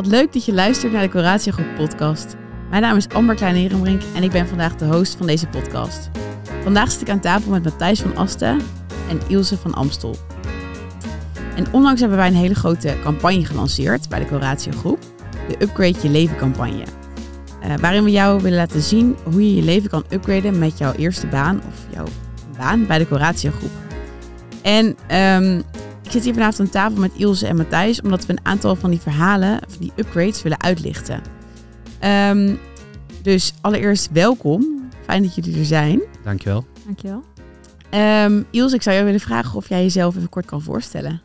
Wat leuk dat je luistert naar de Coratio Groep podcast. Mijn naam is Amber Klein-Herenbrink en ik ben vandaag de host van deze podcast. Vandaag zit ik aan tafel met Matthijs van Asten en Ilse van Amstel. En onlangs hebben wij een hele grote campagne gelanceerd bij de Coratio Groep. De Upgrade Je Leven campagne. Uh, waarin we jou willen laten zien hoe je je leven kan upgraden met jouw eerste baan of jouw baan bij de Coratio Groep. En um, ik zit hier vanavond aan tafel met Ilse en Matthijs, omdat we een aantal van die verhalen, van die upgrades, willen uitlichten. Um, dus allereerst welkom. Fijn dat jullie er zijn. Dankjewel. Dankjewel. Um, Ilse, ik zou jou willen vragen of jij jezelf even kort kan voorstellen.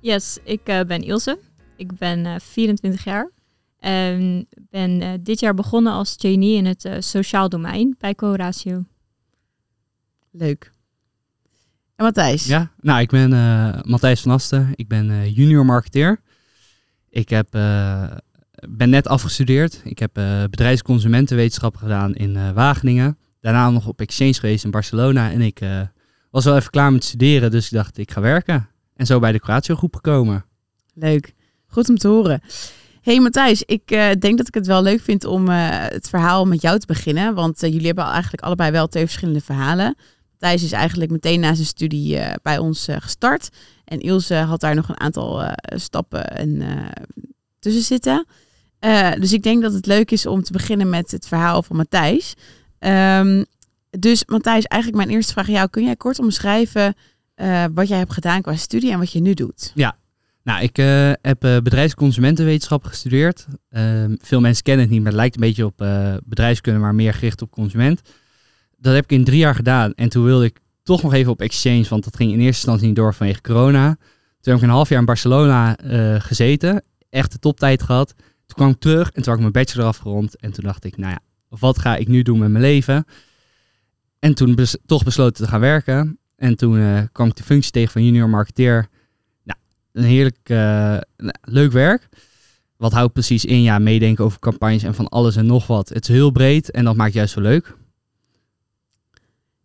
Yes, ik uh, ben Ilse. Ik ben uh, 24 jaar. En ben uh, dit jaar begonnen als trainee in het uh, sociaal domein bij Coratio. Leuk. En Matthijs? Ja, nou, ik ben uh, Matthijs van Asten. Ik ben uh, junior marketeer. Ik heb, uh, ben net afgestudeerd. Ik heb bedrijfsconsumentenwetenschappen gedaan in Wageningen. Daarna nog op exchange geweest in Barcelona. En ik was wel even klaar met studeren, dus ik dacht, ik ga werken. En zo bij de Curatio groep gekomen. Leuk. Goed om te horen. Hey Matthijs, ik denk dat ik het wel leuk vind om het verhaal met jou te beginnen. Want jullie hebben eigenlijk allebei wel twee verschillende verhalen. Thijs is eigenlijk meteen na zijn studie uh, bij ons uh, gestart. En Ilse had daar nog een aantal uh, stappen en, tussen zitten. dus ik denk dat het leuk is om te beginnen met het verhaal van Matthijs. Um, dus Matthijs, eigenlijk mijn eerste vraag aan jou. Kun jij kort omschrijven wat jij hebt gedaan qua studie en wat je nu doet? Ja, nou, ik heb bedrijfsconsumentenwetenschap gestudeerd. Ehm, veel mensen kennen het niet, maar het lijkt een beetje op bedrijfskunde, maar meer gericht op consument dat heb ik in drie jaar gedaan. En toen wilde ik toch nog even op exchange, want dat ging in eerste instantie niet door vanwege corona. Toen heb ik een half jaar in Barcelona uh, gezeten. Echt de toptijd gehad. Toen kwam ik terug en toen had ik mijn bachelor afgerond. En toen dacht ik, nou ja, wat ga ik nu doen met mijn leven? En toen toch besloten te gaan werken. En toen uh, kwam ik de functie tegen van junior marketeer. Nou, een heerlijk uh, leuk werk. Wat houdt precies in? Ja, meedenken over campagnes en van alles en nog wat. Het is heel breed en dat maakt juist zo leuk.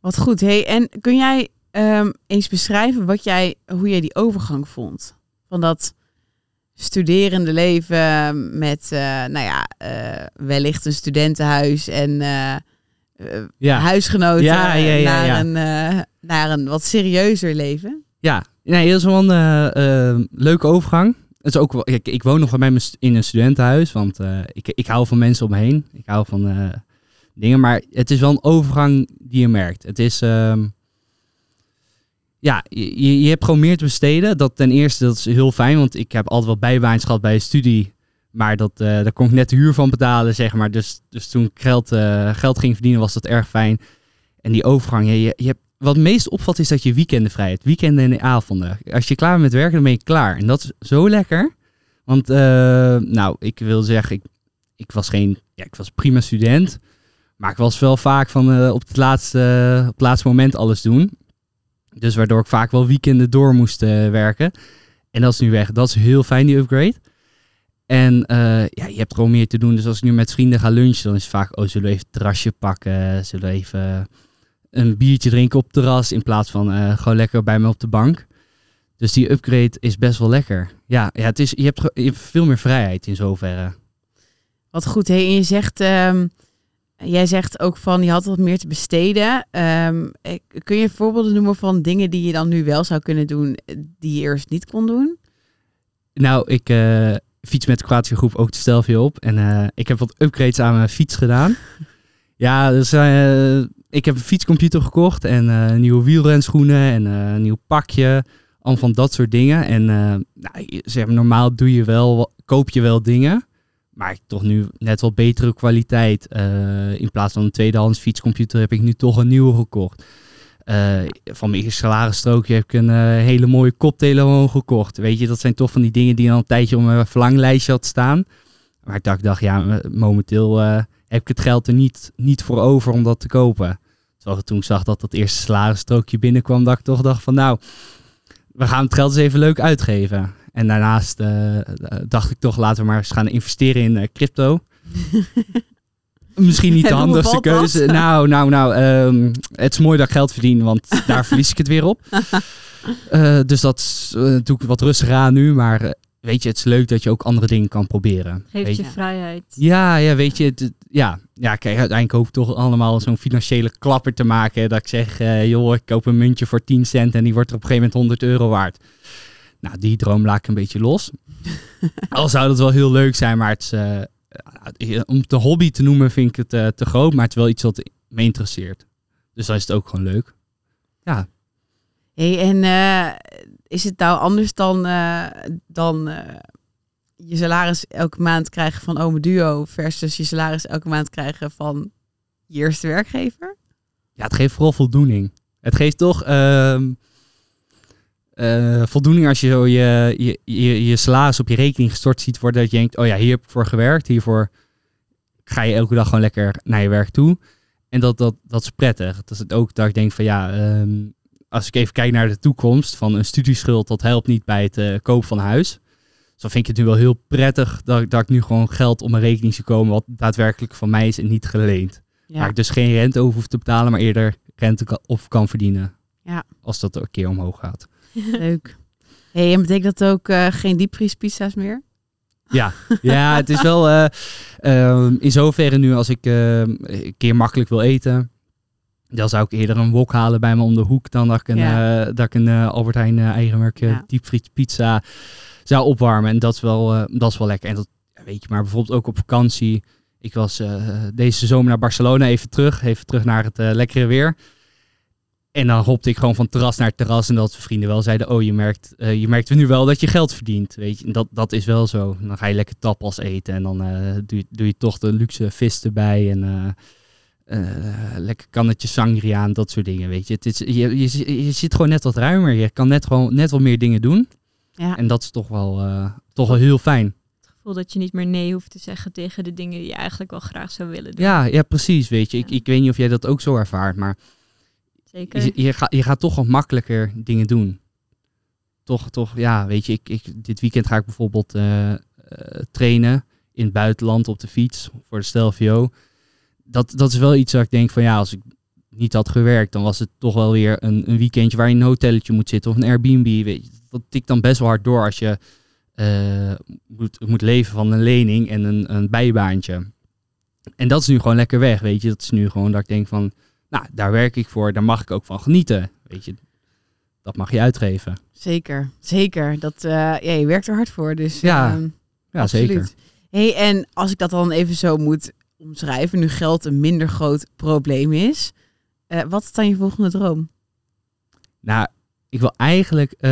Wat goed. Hey, en kun jij um, eens beschrijven wat jij, hoe jij die overgang vond? Van dat studerende leven met, uh, nou ja, uh, wellicht een studentenhuis en uh, ja. huisgenoten ja, ja, ja, naar, Een, naar een wat serieuzer leven? Ja, nee, dat is wel een leuke overgang. Het is ook wel, ik, ik woon nog bij mij in een studentenhuis, want ik, ik hou van mensen om me heen. Ik hou van dingen. Maar het is wel een overgang die je merkt. Het is. Uh, ja, je, je hebt gewoon meer te besteden. Dat ten eerste, dat is heel fijn. Want ik heb altijd wel bijbaantjes gehad bij een studie. Maar dat, uh, daar kon ik net de huur van betalen, zeg maar. Dus, dus toen ik geld, uh, geld ging verdienen, was dat erg fijn. En die overgang, je, je, hebt, wat het meest opvalt, is dat je weekenden vrij hebt. Weekenden en de avonden. Als je klaar bent met werken, dan ben je klaar. En dat is zo lekker. Want, uh, nou, ik wil zeggen, ik, ik was geen... Ja, ik was prima student. Maar ik was wel vaak van uh, op, het laatste, uh, op het laatste moment alles doen. Dus waardoor ik vaak wel weekenden door moest uh, werken. En dat is nu weg. Dat is heel fijn, die upgrade. En ja, je hebt gewoon meer te doen. Dus als ik nu met vrienden ga lunchen, dan is het vaak... Oh, zullen we even het terrasje pakken? Zullen we even een biertje drinken op het terras... in plaats van gewoon lekker bij me op de bank? Dus die upgrade is best wel lekker. Ja, ja het is, je, hebt, je veel meer vrijheid in zoverre. Wat goed. Hey, en je zegt... Um Jij zegt ook van je had wat meer te besteden. Um, kun je voorbeelden noemen van dingen die je dan nu wel zou kunnen doen, die je eerst niet kon doen? Nou, ik uh, fiets met de Kroatische groep ook de Stelvio op. En uh, ik heb wat upgrades aan mijn fiets gedaan. ja, dus uh, ik heb een fietscomputer gekocht en nieuwe wielrenschoenen en een nieuw pakje. Al van dat soort dingen. En nou, zeg maar, normaal doe je wel, koop je wel dingen. Maar toch nu net wel betere kwaliteit. Uh, in plaats van een tweedehands fietscomputer heb ik nu toch een nieuwe gekocht. Uh, van mijn salarisstrookje heb ik een uh, hele mooie koptelefoon gekocht. Weet je, dat zijn toch van die dingen die al een tijdje op mijn verlanglijstje had staan. Maar ik dacht, dacht ja, momenteel heb ik het geld er niet, niet voor over om dat te kopen. Terwijl ik toen zag dat dat eerste salarisstrookje binnenkwam, dat ik toch dacht van nou, we gaan het geld eens even leuk uitgeven. En daarnaast uh, dacht ik toch, laten we maar eens gaan investeren in uh, crypto. Misschien niet de handigste keuze. Nou, nou, nou. Um, het is mooi dat ik geld verdien, want daar verlies ik het weer op. Eh, dus dat eh, doe ik wat rustiger aan nu. Maar eh, weet je, het is leuk dat je ook andere dingen kan proberen. Geeft Weet je vrijheid. Ja, ja, weet je, het- ja, ja, kijk, uiteindelijk hoop ik toch allemaal zo'n financiële klapper te maken. Dat ik zeg, eh, joh, ik koop een muntje voor 10 cent en die wordt er op een gegeven moment 100 euro waard. Nou, die droom laat ik een beetje los. Al zou dat wel heel leuk zijn, maar het is, eh, om het een hobby te noemen vind ik het eh, te groot. Maar het is wel iets wat me interesseert. Dus dan is het ook gewoon leuk. Ja, Hey, en is het nou anders dan, dan je salaris elke maand krijgen van Ome Duo versus je salaris elke maand krijgen van je eerste werkgever? Ja, het geeft vooral voldoening. Het geeft toch eh, voldoening als je zo je, je, je, je salaris op je rekening gestort ziet worden. Dat je denkt, oh ja, hier heb ik voor gewerkt. Hiervoor ga je elke dag gewoon lekker naar je werk toe. En dat, dat, dat is prettig. Dat is het ook dat ik denk van ja, ehm, als ik even kijk naar de toekomst van een studieschuld, dat helpt niet bij het eh, kopen van een huis. Dus dan vind ik het nu wel heel prettig dat, ik- dat ik nu gewoon geld op mijn rekening zie komen wat daadwerkelijk van mij is en niet geleend. Waar ik dus geen rente over hoef te betalen, maar eerder rente kan, op kan verdienen. Ja. Als dat een keer omhoog gaat. leuk. Hey, en betekent dat ook eh, geen diepvriespizza's meer? Ja, ja het is wel eh, ehm, in zoverre nu als ik eh, een keer makkelijk wil eten. Dan zou ik eerder een wok halen bij me om de hoek dan dat ik een, Ja. eh, dat ik een Albert Heijn eigenmerk Ja. ja. pizza zou opwarmen. En dat is wel, dat is wel lekker. En dat weet je, maar bijvoorbeeld ook op vakantie. Ik was deze zomer naar Barcelona even terug. Even terug naar het lekkere weer. En dan hopte ik gewoon van terras naar terras. En dat vrienden wel zeiden, oh je merkt, eh, je merkt nu wel dat je geld verdient. Weet je, en dat, dat is wel zo. Dan ga je lekker tapas eten. En dan eh, doe, je, doe je toch de luxe vis erbij. En eh, lekker kannetje sangria en dat soort dingen. Weet je, het is, je, je, je zit gewoon net wat ruimer. Je kan net, gewoon, net wat meer dingen doen. Ja. En dat is toch wel, toch wel heel fijn. Het gevoel dat je niet meer nee hoeft te zeggen tegen de dingen die je eigenlijk wel graag zou willen doen. Ja, ja precies. Weet je, ik, ik weet niet of jij dat ook zo ervaart. Maar Je, je, gaat, je gaat toch wat makkelijker dingen doen. Toch, toch, ja, weet je, ik, ik, dit weekend ga ik bijvoorbeeld eh, eh, trainen in het buitenland op de fiets voor de Stelvio. Dat, dat is wel iets waar ik denk van ja, als ik niet had gewerkt, dan was het toch wel weer een, een weekendje waar je in een hotelletje moet zitten of een Airbnb. Weet je. Dat tikt dan best wel hard door als je eh, moet, moet leven van een lening en een, een bijbaantje. En dat is nu gewoon lekker weg, weet je. Dat is nu gewoon dat ik denk van, nou, daar werk ik voor, daar mag ik ook van genieten. Weet je, dat mag je uitgeven. Zeker, zeker. Dat, eh, ja, je werkt er hard voor, dus Ja, ehm, Ja, absoluut. zeker. Hey, en als ik dat dan even zo moet omschrijven, nu geld een minder groot probleem is, eh, wat is dan je volgende droom? Nou, ik wil eigenlijk, eh,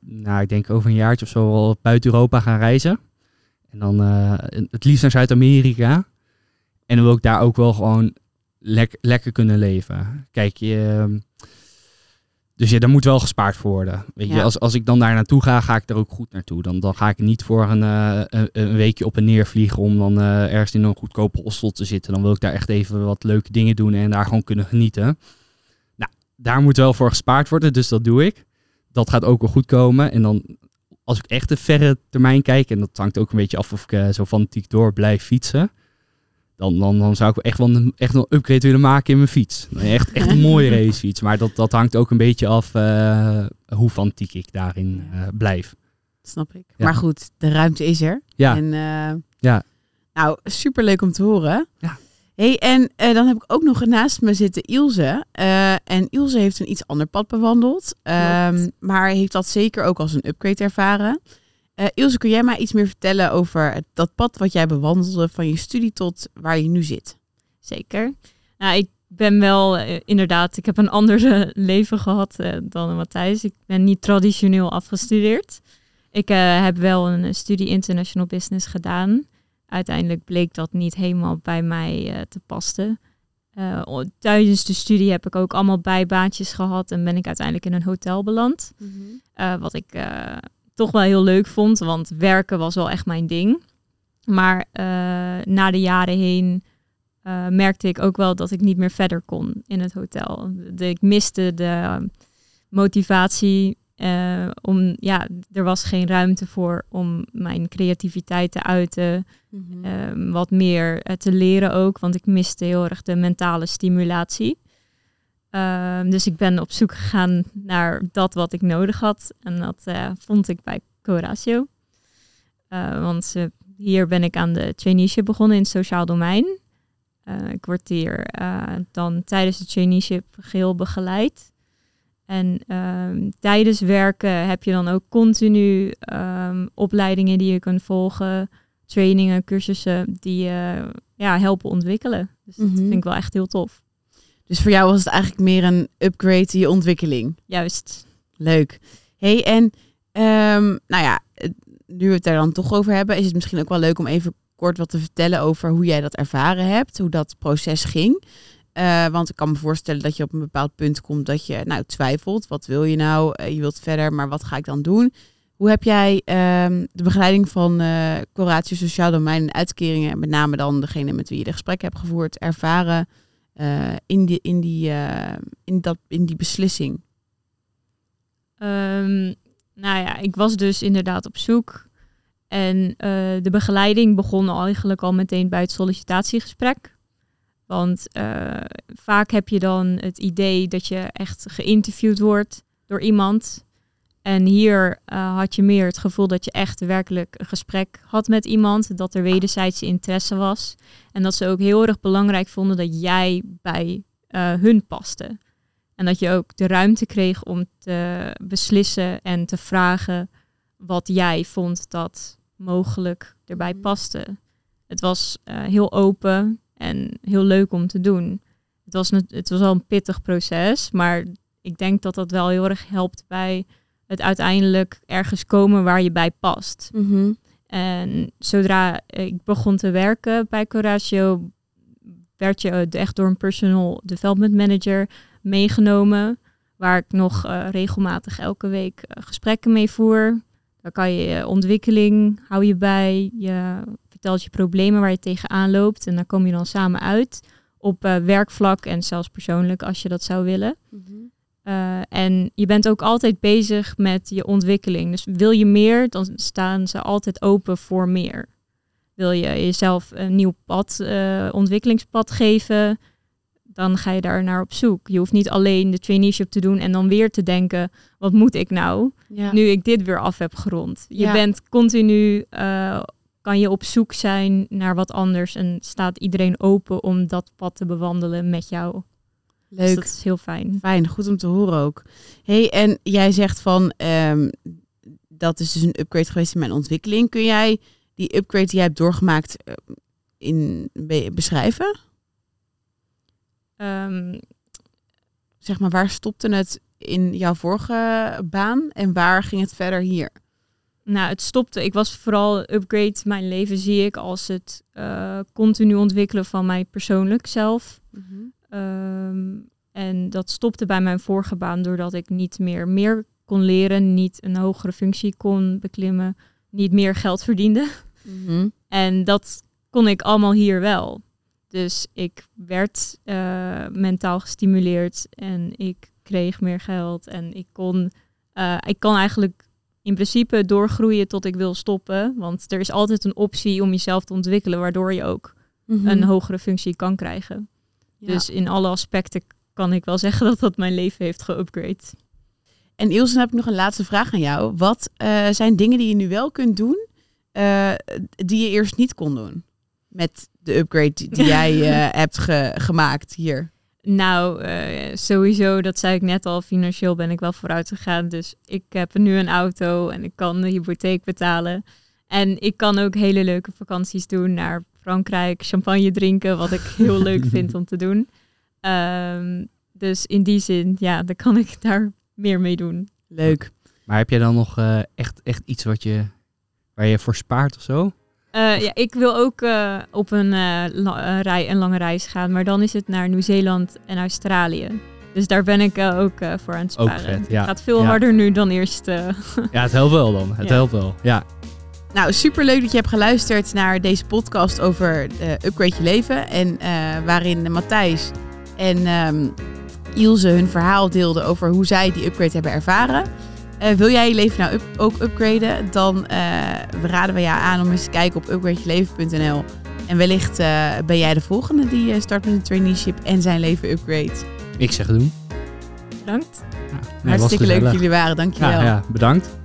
nou, ik denk over een jaartje of zo wel buiten Europa gaan reizen. En dan het liefst naar Zuid-Amerika. En dan wil ik daar ook wel gewoon lek- lekker kunnen leven. Kijk, je, ehm, dus ja, daar moet wel gespaard voor worden. Weet je, als, als ik dan daar naartoe ga, ga ik er ook goed naartoe. Dan, dan ga ik niet voor een, eh, een, een weekje op en neer vliegen om dan eh, ergens in een goedkope hostel te zitten. Dan wil ik daar echt even wat leuke dingen doen en daar gewoon kunnen genieten. Nou, daar moet wel voor gespaard worden, dus dat doe ik. Dat gaat ook wel goed komen. En dan, als ik echt de verre termijn kijk, en dat hangt ook een beetje af of ik eh, zo fanatiek door blijf fietsen. Dan, dan, dan zou ik echt wel een, echt wel een upgrade willen maken in mijn fiets. Echt, echt een mooie racefiets. Maar dat, dat hangt ook een beetje af eh, hoe fanatiek ik daarin eh, blijf. Snap ik. Ja. Maar goed, de ruimte is er. Ja, En, eh, Ja. Nou, superleuk om te horen. Ja. Hey, en dan heb ik ook nog naast me zitten Ilse. En Ilse heeft een iets ander pad bewandeld. ehm, maar heeft dat zeker ook als een upgrade ervaren. Eh, Ilse, kun jij mij iets meer vertellen over dat pad wat jij bewandelde van je studie tot waar je nu zit? Zeker. Nou, ik ben wel eh, inderdaad, ik heb een ander eh, leven gehad eh, dan Matthijs. Ik ben niet traditioneel afgestudeerd. Ik heb wel een studie International Business gedaan. Uiteindelijk bleek dat niet helemaal bij mij te passen. Tijdens de studie heb ik ook allemaal bijbaantjes gehad en ben ik uiteindelijk in een hotel beland. Eh, wat ik toch wel heel leuk vond, want werken was wel echt mijn ding. Maar eh, na de jaren heen eh, merkte ik ook wel dat ik niet meer verder kon in het hotel. De, ik miste de eh, motivatie. eh, om, ja, er was geen ruimte voor om mijn creativiteit te uiten. Mhm. Ehm, wat meer te leren ook, want ik miste heel erg de mentale stimulatie. Ehm, dus ik ben op zoek gegaan naar dat wat ik nodig had. En dat eh, vond ik bij Coratio. Uh, want uh, hier ben ik aan de traineeship begonnen in het sociaal domein. ik word hier dan tijdens de traineeship geheel begeleid. En um, tijdens werken heb je dan ook continu um, opleidingen die je kunt volgen, trainingen, cursussen die je ja, helpen ontwikkelen. Dus dat mm -hmm. vind ik wel echt heel tof. Dus voor jou was het eigenlijk meer een upgrade in je ontwikkeling. Juist. Leuk. hey, en um, nou ja, nu we het daar dan toch over hebben, is het misschien ook wel leuk om even kort wat te vertellen over hoe jij dat ervaren hebt, hoe dat proces ging. Uh, want ik kan me voorstellen dat je op een bepaald punt komt dat je nou twijfelt. Wat wil je nou? Uh, je wilt verder, maar wat ga ik dan doen? Hoe heb jij um, de begeleiding van uh, Coratio Sociaal Domein en uitkeringen, met name dan degene met wie je de gesprek hebt gevoerd, ervaren in, die, in, die, in, dat, in die beslissing? Um, nou ja, ik was dus inderdaad op zoek. En de begeleiding begon eigenlijk al meteen bij het sollicitatiegesprek. Want vaak heb je dan het idee dat je echt geïnterviewd wordt door iemand. En hier uh, had je meer het gevoel dat je echt werkelijk een gesprek had met iemand. Dat er wederzijdse interesse was. En dat ze ook heel erg belangrijk vonden dat jij bij uh, hun paste. En dat je ook de ruimte kreeg om te beslissen en te vragen wat jij vond dat mogelijk erbij paste. Het was heel open. En heel leuk om te doen. Het was, het was al een pittig proces, maar ik denk dat dat wel heel erg helpt bij het uiteindelijk ergens komen waar je bij past. Mm -hmm. En zodra ik begon te werken bij Coratio, werd je echt door een personal development manager meegenomen, waar ik nog uh, regelmatig elke week uh, gesprekken mee voer. Daar kan je je ontwikkeling, hou je bij, je vertelt je problemen waar je tegenaan loopt. En daar kom je dan samen uit op uh, werkvlak en zelfs persoonlijk als je dat zou willen. Mm -hmm. Uh, en je bent ook altijd bezig met je ontwikkeling. Dus wil je meer, dan staan ze altijd open voor meer. Wil je jezelf een nieuw pad, uh, ontwikkelingspad geven, dan ga je daar naar op zoek. Je hoeft niet alleen de traineeship te doen en dan weer te denken, wat moet ik nou, ja. nu ik dit weer af heb gerond. Je Ja. bent continu, uh, kan je op zoek zijn naar wat anders en staat iedereen open om dat pad te bewandelen met jou. Dus Leuk. dat is heel fijn. Fijn, goed om te horen ook. hey, en jij zegt van, ehm, dat is dus een upgrade geweest in mijn ontwikkeling. Kun jij die upgrade die jij hebt doorgemaakt eh, in, be- beschrijven? Um, Zeg maar, waar stopte het in jouw vorige baan en waar ging het verder hier? nou, het stopte. Ik was vooral upgrade. Mijn leven zie ik als het uh, continu ontwikkelen van mij persoonlijk zelf. Um, en dat stopte bij mijn vorige baan doordat ik niet meer meer kon leren, niet een hogere functie kon beklimmen, niet meer geld verdiende. Mhm. En dat kon ik allemaal hier wel. Dus ik werd uh, mentaal gestimuleerd en ik kreeg meer geld en ik kon, uh, ik kan eigenlijk in principe doorgroeien tot ik wil stoppen. Want er is altijd een optie om jezelf te ontwikkelen, waardoor je ook Mhm. een hogere functie kan krijgen. Ja. Dus in alle aspecten kan ik wel zeggen dat dat mijn leven heeft geupgrade. En Ilse, dan heb ik nog een laatste vraag aan jou. Wat eh, zijn dingen die je nu wel kunt doen, eh, die je eerst niet kon doen? Met de upgrade die, jij eh, hebt ge- gemaakt hier. Nou, sowieso, dat zei ik net al, financieel ben ik wel vooruit gegaan. Dus ik heb nu een auto en ik kan de hypotheek betalen. En ik kan ook hele leuke vakanties doen naar Frankrijk, champagne drinken, wat ik heel leuk vind om te doen. Um, dus in die zin, ja, dan kan ik daar meer mee doen. Leuk. Maar heb jij dan nog uh, echt, echt iets wat je, waar je voor spaart of zo? Uh, ja, ik wil ook uh, op een, uh, la- rij, een lange reis gaan, maar dan is het naar Nieuw-Zeeland en Australië. Dus daar ben ik ook voor aan het sparen. Ook vet, ja. Het gaat veel ja. harder nu dan eerst. ja, het helpt wel dan. Het Ja. helpt wel. Ja. Nou, superleuk dat je hebt geluisterd naar deze podcast over uh, Upgrade Je Leven. En uh, waarin Matthijs en um, Ilse hun verhaal deelden over hoe zij die upgrade hebben ervaren. Uh, wil jij je leven nou up ook upgraden? Dan raden we jou aan om eens te kijken op upgradejeleven.nl. En wellicht ben jij de volgende die start met een traineeship en zijn leven upgrade. Ik zeg doen. Bedankt. Ja, nee, was Hartstikke leuk dat jullie waren, dankjewel. Ja, ja, bedankt.